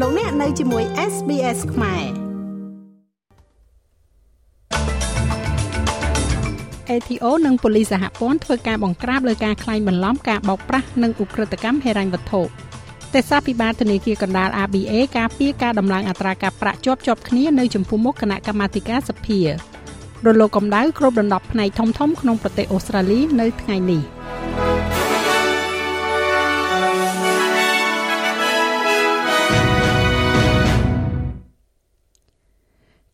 លោកអ្នកនៅជាមួយ SBS ខ្មែរ ATO និងប៉ូលីសសហព័ន្ធធ្វើការបង្ក្រាបលើការក្លែងបន្លំការបោកប្រាស់និងឧក្រិដ្ឋកម្មហិរញ្ញវត្ថុទេសាភិបាលធនាគារកណ្ដាល ABA ការពីការដំឡើងអត្រាការប្រាក់ជាប់ជាប់គ្នានៅចំពោះមុខគណៈកម្មាធិការសភារលកកម្ដៅគ្រប់ដណ្ដប់ផ្នែកធំៗក្នុងប្រទេសអូស្ត្រាលីនៅថ្ងៃនេះ។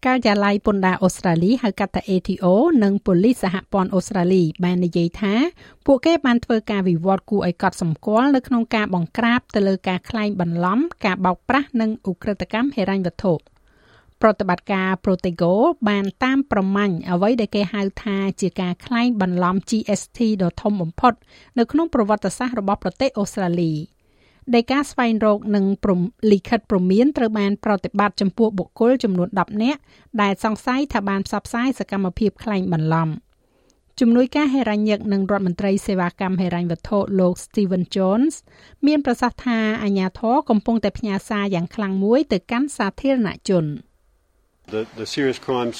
ការិយាល័យពន្ធដារអូស្ត្រាលីហៅកាត់ថា ATO និងប៉ូលីសសហព័ន្ធអូស្ត្រាលីបាននិយាយថាពួកគេបានធ្វើការវិវត្តគួរឲ្យកត់សម្គាល់នៅក្នុងការបង្ក្រាបទៅលើការក្លែងបន្លំ ការបោកប្រាស់និងឧក្រិដ្ឋកម្មហិរញ្ញវត្ថុប្រតិបត្តិការ Protego បានតាមប្រម៉ាញ់អ្វីដែលគេហៅថាជាការក្លែងបន្លំ GST ដ៏ធំបំផុត នៅក្នុងប្រវត្តិសាស្ត្ររបស់ប្រទេសអូស្ត្រាលី។ ដែលការស្វែងរកនិងលិខិតព្រមានត្រូវបានប្រតិបត្តិចំពោះបុគ្គលចំនួន10នាក់ដែលសង្ស័យថាបានផ្សព្វផ្សាយសកម្មភាពក្លែងបន្លំជំនួយការហេរញ្ញិកនិងរដ្ឋមន្ត្រីសេវាកម្មហេរញ្ញវត្ថុលោក Steven Jones មានប្រសាសន៍ថាអាញាធរកំពុងតែផ្ញើសារយ៉ាងខ្លាំងមួយទៅកាន់សាធារណជន The the serious crimes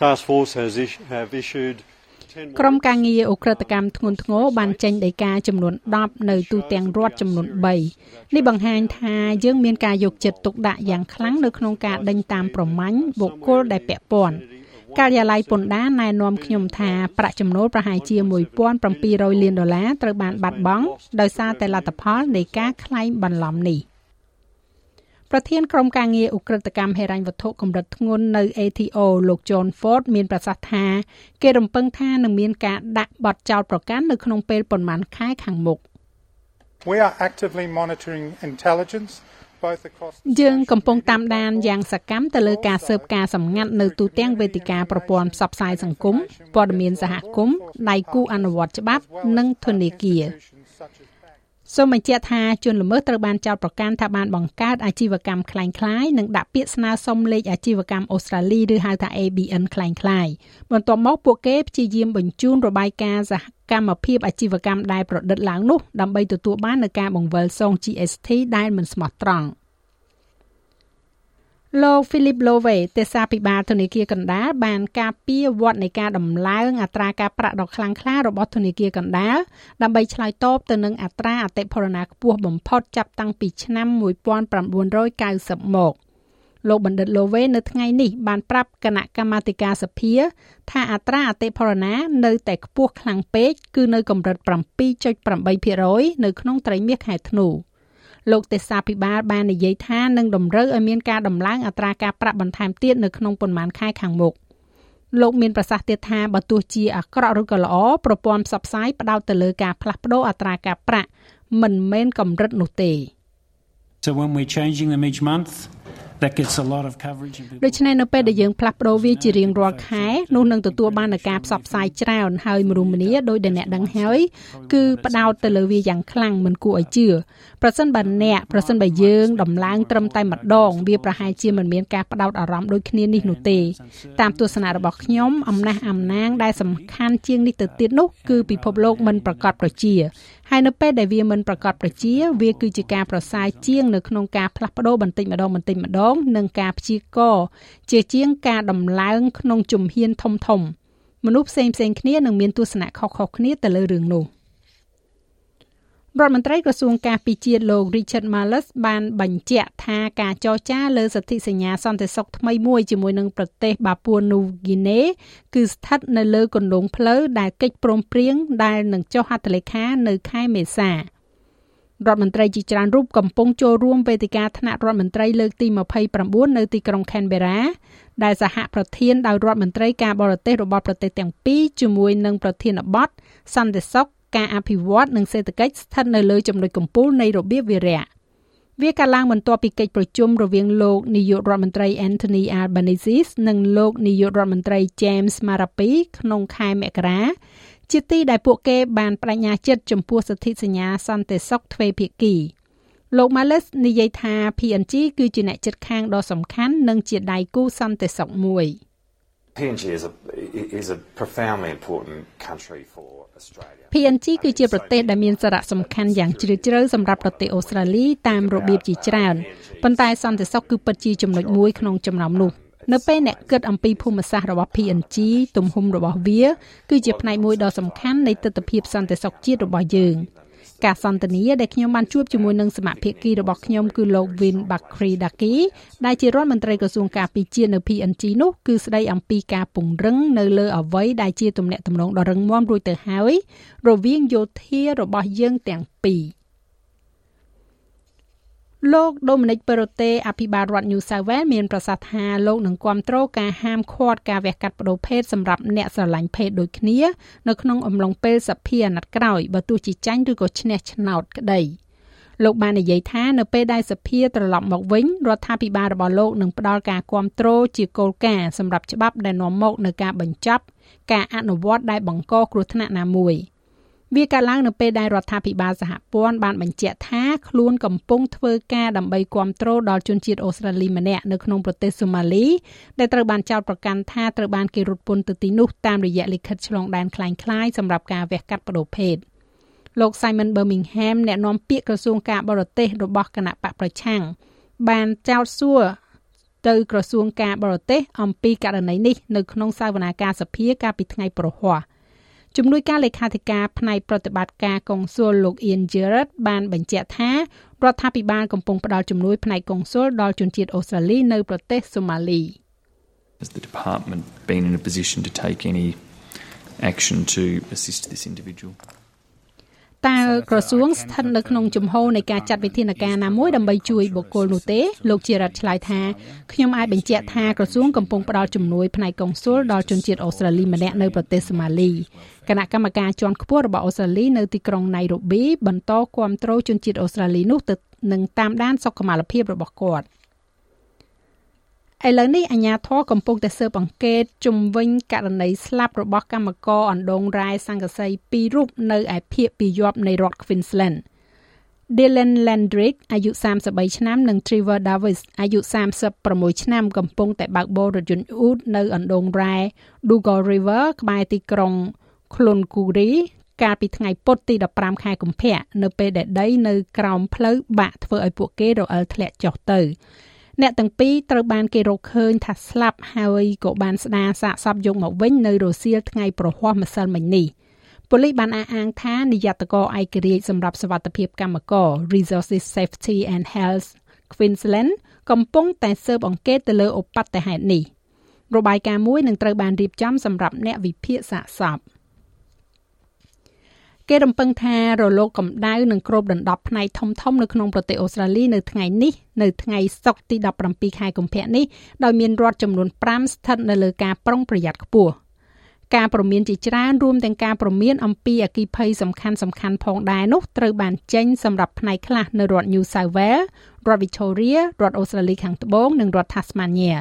task force has have issued ក្រុមការងារអ ுக ្រិតកម្មធ្ងន់ធ្ងរបានចេញដីកាចំនួន10នៅទូទាំងរដ្ឋចំនួន3នេះបង្ហាញថាយើងមានការយកចិត្តទុកដាក់យ៉ាងខ្លាំងនៅក្នុងការដេញតាមប្រម៉ាញ់បុគ្គលដែលពាក់ព័ន្ធការិយាល័យពន្ធដារណែនាំខ្ញុំថាប្រាក់ចំណូលប្រហែលជា1700លានដុល្លារត្រូវបានបាត់បង់ដោយសារតែលទ្ធផលនៃការក្លែងបន្លំនេះ។ ប្រធានក្រុមការងារឧក្រិដ្ឋកម្មហិរញ្ញវត្ថុកម្រិតធ្ងន់នៅ ATO លោក John Ford មានប្រសាសន៍ថាគេរំពឹងថានឹងមានការដាក់បទចោទប្រកាន់នៅក្នុងពេលប៉ុន្មានខែខាងមុខ We are actively monitoring intelligence យើងកំពុងតាមដានយ៉ាងសកម្មទៅលើការស៊ើបការសម្ងាត់នៅទូទាំងវេទិកាប្រព័ន្ធផ្សព្វផ្សាយសង្គមព័ត៌មានសហគមន៍ដៃគូអនុវត្តច្បាប់ និងធនាគារ សូមបញ្ជាក់ថាជនល្មើសត្រូវបានចោទប្រកាន់ថាបានបង្កើតអាជីវកម្មคล้ายៗនិងដាក់ពាក្យស្នើសុំលេខអាជីវកម្មអូស្ត្រាលីឬហៅថា ABN คล้ายៗបន្ទាប់មកពួកគេព្យាយាមបញ្ជូនរបាយការណ៍សហកម្មភាពអាជីវកម្មដែលប្រឌិតឡើងនោះដើម្បីទទួលបាននូវការបង្វិលសង GST ដែលមិនស្មោះត្រង់។ លោក Philip Lowe ទេសាភិបាលធនាគារកណ្ដាលបានការពារវត្តនៃការដំឡើងអត្រាការប្រាក់ដ៏ខ្លាំងក្លារបស់ធនាគារកណ្ដាលដើម្បីឆ្លើយតបទៅនឹងអត្រាអតិផរណាខ្ពស់បំផុតចាប់តាំងពីឆ្នាំ1990មកលោកបណ្ឌិត Lowe នៅថ្ងៃនេះបានប្រាប់គណៈកម្មាធិការសភា ថាអត្រាអតិផរណានៅតែខ្ពស់ខ្លាំងពេកគឺនៅកម្រិត7.8%នៅក្នុងត្រីមាសខែធ្នូ។ លោកទេសាភិបាលបាននិយាយថានឹងតម្រូវឲ្យមានការដំឡើងអត្រាការប្រាក់បន្ថែមទៀតនៅក្នុងប៉ុន្មានខែខាងមុខលោកមានប្រសាសន៍ទៀតថាបើទោះជាអាក្រក់ឬក៏ល្អប្រព័ន្ធផ្សព្វផ្សាយផ្ដោតទៅលើការផ្លាស់ប្ដូរអត្រាការប្រាក់មិនមែនកម្រិតនោះទេ So when we're changing them each month that gets a lot of coverage ដូច្នេះនៅពេលដែលយើងផ្លាស់ប្ដូរវាជារៀងរាល់ខែនោះនឹងទទួលបាននូវការផ្សព្វផ្សាយច្រើនហើយមរុម្នាដោយដែលអ្នកដឹងហើយគឺផ្ដោតទៅលើវាយ៉ាងខ្លាំងមិនគួរឲ្យជឿប្រសិនបើអ្នកប្រសិនបើយើងដំឡើងត្រឹមតែម្ដងវាប្រហែលជាមិនមានការផ្ដោតអារម្មណ៍ដូចគ្នានេះនោះទេតាមទស្សនៈរបស់ខ្ញុំអំណះអំណាងដែលសំខាន់ជាងនេះទៅទៀតនោះគឺពិភពលោកមិនប្រកបប្រជាហើយនៅពេលដែលវាមិនប្រកបប្រជា វាគឺជាការប្រសើរជាងនៅក្នុងការផ្លាស់ប្ដូរបន្តិចម្ដងបន្តិចម្ដងនិងការព្យាករជាជាងការដំឡើងក្នុងជំហានធំធំ មនុស្សផ្សេងផ្សេងគ្នានឹងមានទស្សនៈខុសៗគ្នាទៅលើរឿងនោះរដ្ឋមន្ត្រីក្រសួងការពារជាតិលោក Richard Marles បានបញ្ជាក់ថាការចរចាលើសន្ធិសញ្ញាសន្តិសុខថ្មីមួយជាមួយនឹងប្រទេសបាពួននូហ្គីណេគឺស្ថិតនៅលើគន្លងផ្លូវដែលកិច្ចព្រមព្រៀងដែលនឹងចុះហត្ថលេខានៅខែមេសា រដ្ឋមន្ត្រីជាច្រើនរូបកំពុងចូលរួមវេទិកាថ្នាក់រដ្ឋមន្ត្រីលើកទី29នៅទីក្រុង Canberra ដែលសហប្រធានដោយរដ្ឋមន្ត្រីការបរទេសរបស់ប្រទេសទាំងពីរជាមួយនឹងប្រធានបទសន្តិសុខការអភិវឌ្ឍនិងសេដ្ឋកិច្ចស្ថិតនៅលើចំណុចកំពូលនៃរបៀបវារៈវាកាលឡើងបន្ទាប់ពីកិច្ចប្រជុំរវាងលោកនាយករដ្ឋមន្ត្រី Anthony Albanese និងលោកនាយករដ្ឋមន្ត្រី James Marape ក្នុងខែមករា ជាទីដែលពួកគេបានបដិញ្ញាចិត្តចំពោះសន្ធិសញ្ញាសន្តិសុខទ្វេភាគីលោក Males និយាយថា PNG គឺជាអ្នកជិតខាងដ៏សំខាន់និងជាដៃគូសន្តិសុខមួយ។ PNG is a is a profoundly important country for Australia. PNG គឺជាប្រទេសដែលមានសារៈសំខាន់យ៉ាងជ្រាលជ្រៅសម្រាប់ប្រទេសអូស្ត្រាលីតាមរបៀបជាច្រើនប៉ុន្តែសន្តិសុខគឺពិតជាចំណុចមួយក្នុងចំណោមនោះ នៅពេលអ្នកគិតអំពីភូមិសាស្ត្ររបស់ PNG ទំហំរបស់វា គឺជាផ្នែកមួយដ៏សំខាន់នៃទស្សនវិជ្ជាសន្តិសុខជាតិរបស់យើង។ការសន្ទនាដែលខ្ញុំបានជួបជាមួយនឹងសមាភិកីរបស់ខ្ញុំគឺលោក Win Bakri Daki ដែលជារដ្ឋមន្ត្រីក្រសួងការពារជាតិនៅ PNG នោះគឺស្ដីអំពីការពង្រឹងនៅលើអ្វីដែលជាទំនាក់ទំនងដ៏រឹងមាំរួចទៅហើយរវាងយោធារបស់យើងទាំងពីរ។ លោកដូមីនិកប៉េរ៉ូតេអភិបាលរដ្ឋ New South Wales មានប្រសាសន៍ថាលោកនឹងគាំទ្រការហាមឃាត់ការវះកាត់បដូរភេទសម្រាប់អ្នកស្រឡាញ់ភេទដូចគ្នានៅក្នុងអំឡុងពេលសភាអាណត្តិក្រោយបើទោះជាចាញ់ឬក៏ឈ្នះឆ្នោតក្តីលោកបាននិយាយថានៅពេលដែលសភាត្រឡប់មកវិញរដ្ឋាភិបាលរបស់លោកនឹងផ្ដល់ការគាំទ្រជាគោលការណ៍សម្រាប់ច្បាប់ដែលនាំមកនូវការបញ្ចប់ការអនុវត្តដែលបង្កគ្រោះថ្នាក់ណាមួយ។ វាកើតឡើងនៅពេលដែលរដ្ឋាភិបាលសហព័ន្ធបានបញ្ជាក់ថាខ្លួនកំពុងធ្វើការដើម្បីគ្រប់គ្រងដល់ជនជាតិអូស្ត្រាលីម្នាក់នៅក្នុងប្រទេសសូម៉ាលីដែលត្រូវបានចោទប្រកាន់ថាត្រូវបានគេរត់ពន្ធទៅទីនោះតាមរយៈលិខិតឆ្លងដែនคล้ายៗសម្រាប់ការវះកាត់បដូរភេទលោក Simon Birmingham អ្នកនាំពាក្យក្រសួងការបរទេសរបស់គណៈបកប្រឆាំងបានចោទសួរទៅក្រសួងការបរទេសអំពីករណីនេះនៅក្នុងសវនាការសភាកាលពីថ្ងៃប្រហ័ស ជំនួយការលេខាធិការផ្នែកប្រតិបត្តិការកុងស៊ុលលោក Ian Jarrett បានបញ្ជាក់ថារដ្ឋាភិបាលកំពុងផ្តល់ជំនួយផ្នែកកុងស៊ុលដល់ជនជាតិអូស្ត្រាលីនៅប្រទេសសូម៉ាលី Has the department been in a position to take any action to assist this individual? តើក្រសួងស្ថិតនៅក្នុងជំហរនៃការចាត់វិធានការណាមួយដើម្បីជួយបុគ្គលនោះទេលោកជារដ្ឋឆ្លើយថាខ្ញុំអាចបញ្ជាក់ថាក្រសួងកំពុងផ្តល់ជំនួយផ្នែកកុងស៊ុលដល់ជនជាតិអូស្ត្រាលីម្នាក់នៅប្រទេសសូម៉ាលីគណៈកម្មការជាន់ខ្ពស់របស់អូស្ត្រាលីនៅទីក្រុងណៃរ៉ូប៊ីបន្តគាំទ្រជនជាតិអូស្ត្រាលីនោះទៅនឹងតាមដានសុខុមាលភាពរបស់គាត់ ឥឡូវនេះអាជ្ញាធរកំពុងតែស៊ើបអង្កេតជំវិញករណីស្លាប់របស់កម្មករអណ្ដូងរ៉ែសង្កសី2រូបនៅឯភូមិពីយប់នៃរដ្ឋ Queensland Dylan Landrick អាយុ33ឆ្នាំនិង Trevor Davis អាយុ36ឆ្នាំកំពុងតែបើកបររថយន្តអ៊ូតនៅអណ្ដូងរ៉ែ Dougal River ក្បែរទីក្រុង Cloncurry កាលពីថ្ងៃពុធទី15ខែកុម្ភៈនៅពេលដែលដីនៅក្រោមផ្លូវបាក់ធ្វើឲ្យពួកគេរអិលធ្លាក់ចុះទៅ អ្នកទាំងពីរត្រូវបានគេរកឃើញថាស្លាប់ហើយក៏បានស្ដារសាកសពយកមកវិញនៅរសៀលថ្ងៃប្រហ័សម្សិលមិញនេះប៉ូលីសបានអះអាងថានាយកតកឯករាជ្យសម្រាប់សវត្ថិភាពកម្មករ Resources Safety and Health Queensland កំពុងតែស៊ើបអង្កេតទៅលើឧបទ្ទហេតុនេះរបាយការណ៍មួយនឹងត្រូវបានរៀបចំសម្រាប់អ្នកវិភាគសាកសព។ គេរំពឹងថារលកកម្ដៅនឹងគ្របដណ្ដប់ផ្នែកធំធំនៅក្នុងប្រទេសអូស្ត្រាលីនៅថ្ងៃនេះនៅថ្ងៃសុក្រទី17ខែកុម្ភៈនេះដោយមានរដ្ឋចំនួន5ស្ថិតនៅលើការប្រុងប្រយ័ត្នខ្ពស់ការប្រមានជាច្រើនរួមទាំងការប្រមានអំពីអគិភ័យសំខាន់សំខាន់ផងដែរនោះត្រូវបានចេញសម្រាប់ផ្នែកខ្លះនៅរដ្ឋ New South Wales រដ្ឋ Victoria រដ្ឋអូស្ត្រាលីខាងត្បូងនិងរដ្ឋ Tasmania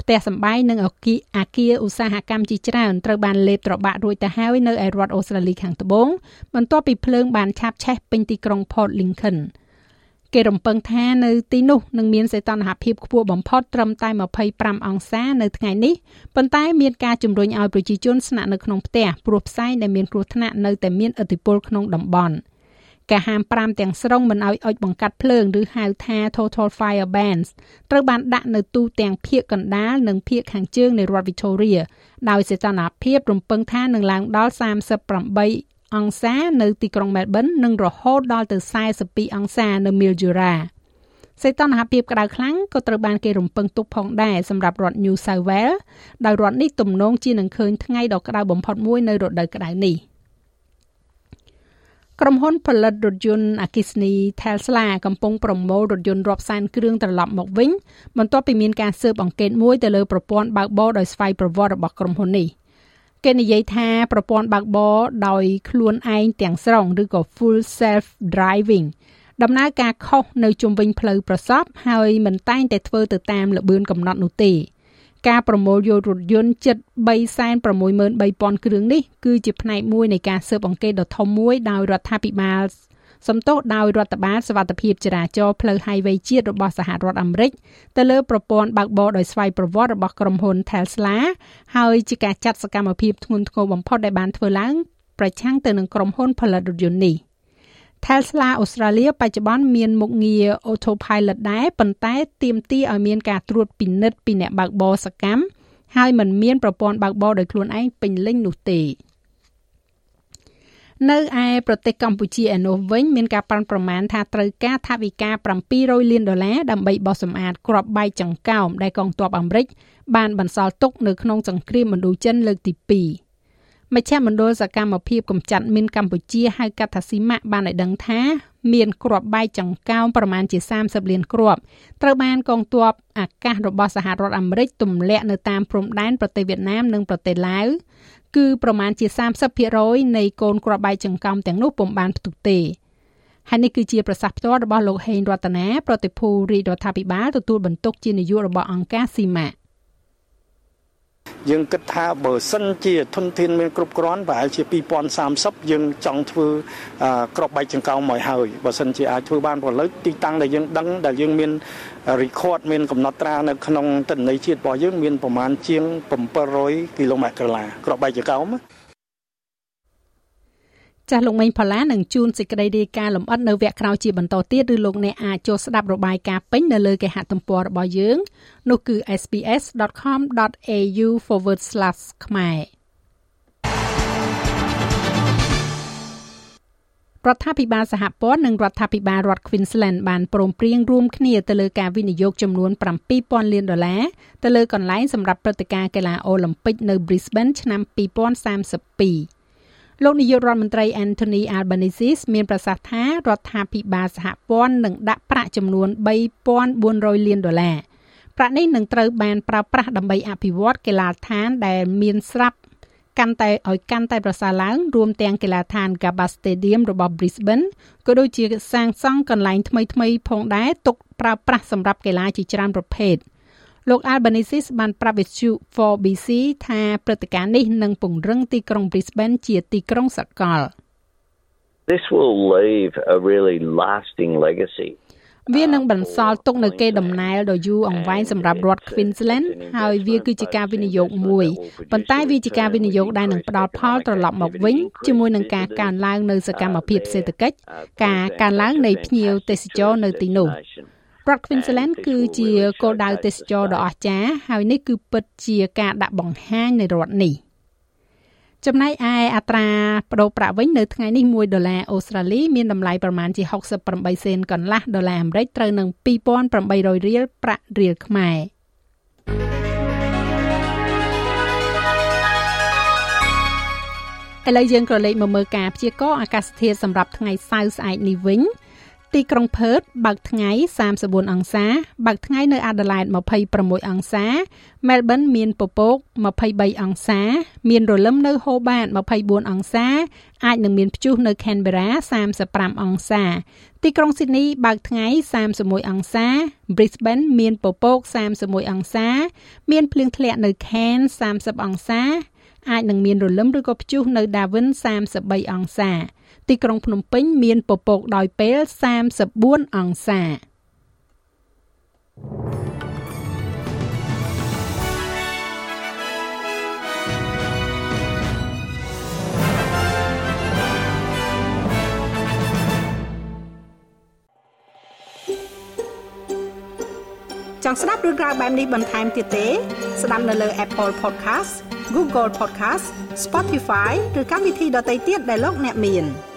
ផ្ទះសម្បែងនិងអគារអាគារឧស្សាហកម្មជាច្រើនត្រូវបានលេបត្របាក់រួចទៅហើយនៅឯរដ្ឋអូស្ត្រាលីខាងត្បូងបន្ទាប់ពីភ្លើងបានឆាបឆេះពេញទីក្រុង Port Lincoln គេរំពឹងថានៅទីនោះនឹងមានសីតុណ្ហភាពខ្ពស់បំផុតត្រឹមតែ25អង្សានៅថ្ងៃនេះប៉ុន្តែមានការជំរុញឲ្យប្រជាជនស្នាក់នៅក្នុងផ្ទះព្រោះផ្សែងដែលមានគ្រោះថ្នាក់នៅតែមានឥទ្ធិពលក្នុងតំបន់។ ការហាម5ទាំងស្រុងមិនឲ្យអុជបង្កាត់ភ្លើងឬហៅថា Total Fire Bans ត្រូវបានដាក់នៅទូទាំងភាគកណ្ដាលនិងភាគខាងជើងនៃរដ្ឋ Victoria ដោយសីតុណ្ហភាពរំពឹងថានឹងឡើងដល់38អង្សានៅទីក្រុង Melbourne និងរហូតដល់ទៅ42អង្សានៅ Mildura សីតុណ្ហភាពក្តៅខ្លាំងក៏ត្រូវបានគេរំពឹងទុកផងដែរសម្រាប់រដ្ឋ New South Wales ដោយរដ្ឋនេះទំនងជានឹងឃើញថ្ងៃដ៏ក្តៅបំផុតមួយនៅរដូវក្តៅនេះ។ ក្រុមហ៊ុនផលិតរថយន្តអគ្គិសនី Tesla កំពុងប្រមូលរថយន្តរាប់សែនគ្រឿងត្រឡប់មកវិញបន្ទាប់ពីមានការស៊ើបអង្កេតមួយទៅលើប្រព័ន្ធបើកបរដោយស្វ័យប្រវត្តិរបស់ក្រុមហ៊ុននេះគេនិយាយថាប្រព័ន្ធបើកបរដោយខ្លួនឯងទាំងស្រុងឬក៏ full self driving ដំណើរការខុសនៅជុំវិញផ្លូវប្រសពហើយមិនតែងតែធ្វើទៅតាមល្បឿនកំណត់នោះទេ ការប្រមូលយករថយន្តជិត363,000គ្រឿងនេះគឺជាផ្នែកមួយនៃការស៊ើបអង្កេតដ៏ធំមួយដោយរដ្ឋាភិបាលសំទោសដោយរដ្ឋបាលសវត្ថភាពចរាចរណ៍ផ្លូវ Highway ជាតិរបស់សហរដ្ឋអាមេរិកទៅលើប្រព័ន្ធបើកបរដោយស្វ័យប្រវត្តិរបស់ក្រុមហ៊ុន Tesla ហើយជាការចាត់សកម្មភាពធ្ងន់ធ្ងរបំផុតដែលបានធ្វើឡើងប្រឆាំងទៅនឹងក្រុមហ៊ុនផលិតរថយន្តនេះ Tesla Australia បច្ចុប្បន្នមានមុខងារ Autopilot ដែរប៉ុន្តែទាមទារឲ្យមានការត្រួតពិនិត្យពីអ្នកបើកបរសកម្មហើយមិនមានប្រព័ន្ធបើកបរដោយខ្លួនឯងពេញលេញនោះទេនៅឯប្រទេសកម្ពុជាឯនោះវិញមានការប៉ាន់ប្រមាណថាត្រូវការថវិកា700លានដុល្លារដើម្បីបោះសម្អាតគ្រាប់បែកចង្កោមដែលកងទ័ពអាមេរិកបានបន្សល់ទុកនៅក្នុងសង្គ្រាមឥណ្ឌូចិនលើកទី2 មជ្ឈមណ្ឌលសកម្មភាពកម្ចាត់មីនកម្ពុជាហៅកាត់ថាស៊ីម៉ាក់បានឲ្យដឹងថាមានគ្រាប់បែកចង្កោមប្រមាណជា30លានគ្រាប់ត្រូវបានកងទ័ពអាកាសរបស់សហរដ្ឋអាមេរិកទម្លាក់នៅតាមព្រំដែនប្រទេសវៀតណាមនិងប្រទេសឡាវគឺប្រមាណជា30%នៃកូនគ្រាប់បែកចង្កំទាំងនោះពុំបានផ្ទុកទេហើយនេះគឺជាប្រសាសន៍ផ្ទាល់របស់លោកហេងរតនាប្រតិភូរាជរដ្ឋាភិបាលទទួលបន្ទុកជានាយករបស់អង្គការស៊ីម៉ា យើងគិតថាបើសិនជាធនធានមានគ្រប់គ្រាន់ប្រហែលជា2030យើងចង់ធ្វើក្របបែកចង្កោមមកហើយបើសិនជាអាចធ្វើបានព្រោះលើទីតាំងដែលយើងដឹងដែលយើងមាន record មានកំណត់ត្រានៅក្នុងទិន្នន័យជាតិរបស់យើងមានប្រមាណជាង700គីឡូម៉ែត្រក្រឡាក្របបែកចង្កោម ចាស់លោកមេងផល្លានឹងជួនសេចក្តីរាយការណ៍លម្អិតនៅវគ្គក្រោយជាបន្តទៀតឬលោកអ្នកអាចចូលស្ដាប់របាយការណ៍ពេញនៅលើគេហទំព័ររបស់យើង នោះគឺ sps.com.au/ ខ្មែររដ្ឋាភិបាលសហព័ន្ធនិងរដ្ឋាភិបាលរដ្ឋ Queensland បានព្រមព្រៀងរួមគ្នាទៅលើការវិនិយោគចំនួន7000លានដុល្លារទៅលើកន្លែងសម្រាប់ព្រឹត្តិការណ៍កីឡាអូឡ িম্প ិកនៅ Brisbane ឆ្នាំ2032 លោកនាយករដ្ឋមន្ត្រី Anthony Albanese មានប្រសាសន៍ថារដ្ឋាភិបាលសហព័ន្ធនឹងដាក់ប្រាក់ចំនួន3400លានដុល្លារប្រាក់នេះនឹងត្រូវបានប្រើប្រាស់ដើម្បីអភិវឌ្ឍកីឡាដ្ឋានដែលមានស្រាប់កាន់តែឲ្យកាន់តែប្រសើរឡើងរួមទាំងកីឡាដ្ឋាន Gabba Stadium របស់ Brisbane ក៏ដូចជាសាងសង់កន្លែងថ្មីៗផងដែរទុកប្រើប្រាស់សម្រាប់កីឡាជាច្រើនប្រភេទ។ លោក Albanese បានប្រាប់វិទ្យុ 4BC ថាព្រឹត្តិការណ៍នេះនឹងពង្រឹងទីក្រុង Brisbane ជាទីក្រុងសកល This will leave a really lasting legacy វានឹងបន្សល់ទុកនៅកេរដំណែលដ៏យូរអង្វែងសម្រាប់រដ្ឋ Queensland ហើយវាគឺជាការវិនិយោគមួយប៉ុន្តែវាជាការវិនិយោគដែលនឹងផ្ដល់ផលត្រឡប់មកវិញជាមួយនឹងការកើនឡើងនៅសកម្មភាពសេដ្ឋកិច្ចការកើនឡើងនៃភ្ញៀវទេសចរនៅទីនោះ រដ្ឋ Queensland គឺជាគោលដៅទេសចរដ៏អស្ចារ្យហើយនេះគឺពិតជាការដាក់បង្ហាញនៃរដ្ឋនេះចំណែកឯអត្រាប្តូរប្រាក់វិញនៅថ្ងៃនេះ1ដុល្លារអូស្ត្រាលីមានតម្លៃប្រមាណជា68សេនកន្លះដុល្លារអាមេរិកត្រូវនឹង2800រៀលប្រាក់រៀលខ្មែរឥឡូវយើងក៏លេខមកមើលការព្យាករណ៍អាកាសធាតុសម្រាប់ថ្ងៃសៅរ៍ស្អែកនេះវិញ។ ទីក្រុងផឺតបើកថ្ងៃ34អង្សា បើកថ្ងៃនៅអាដាលេដ26អង្សា មែលប៊នមានពពក23អង្សា មានរលឹមនៅហូបាត24អង្សាអាចនឹងមានព្យុះនៅខេនបេរ៉ា35អង្សា ទីក្រុងស៊ីដនីបើកថ្ងៃ31អង្សា Brisbane មានពពក31អង្សា មានភ្លៀងធ្លាក់នៅខេន30អង្សា អាចនឹងមានរលឹមឬក៏ព្យុះនៅ Darwin 33អង្សា ទីក្រុងភ្នំពេញមានពពកដោយពេល34អង្សាចង់ស្ដាប់រឿងក្រៅបែបនេះបន្ថែមទៀតទេ ស្ដាប់នៅលើ Apple Podcast Google Podcast Spotify ឬកម្មវិធីដទៃទៀតដែលលោកអ្នកមាន។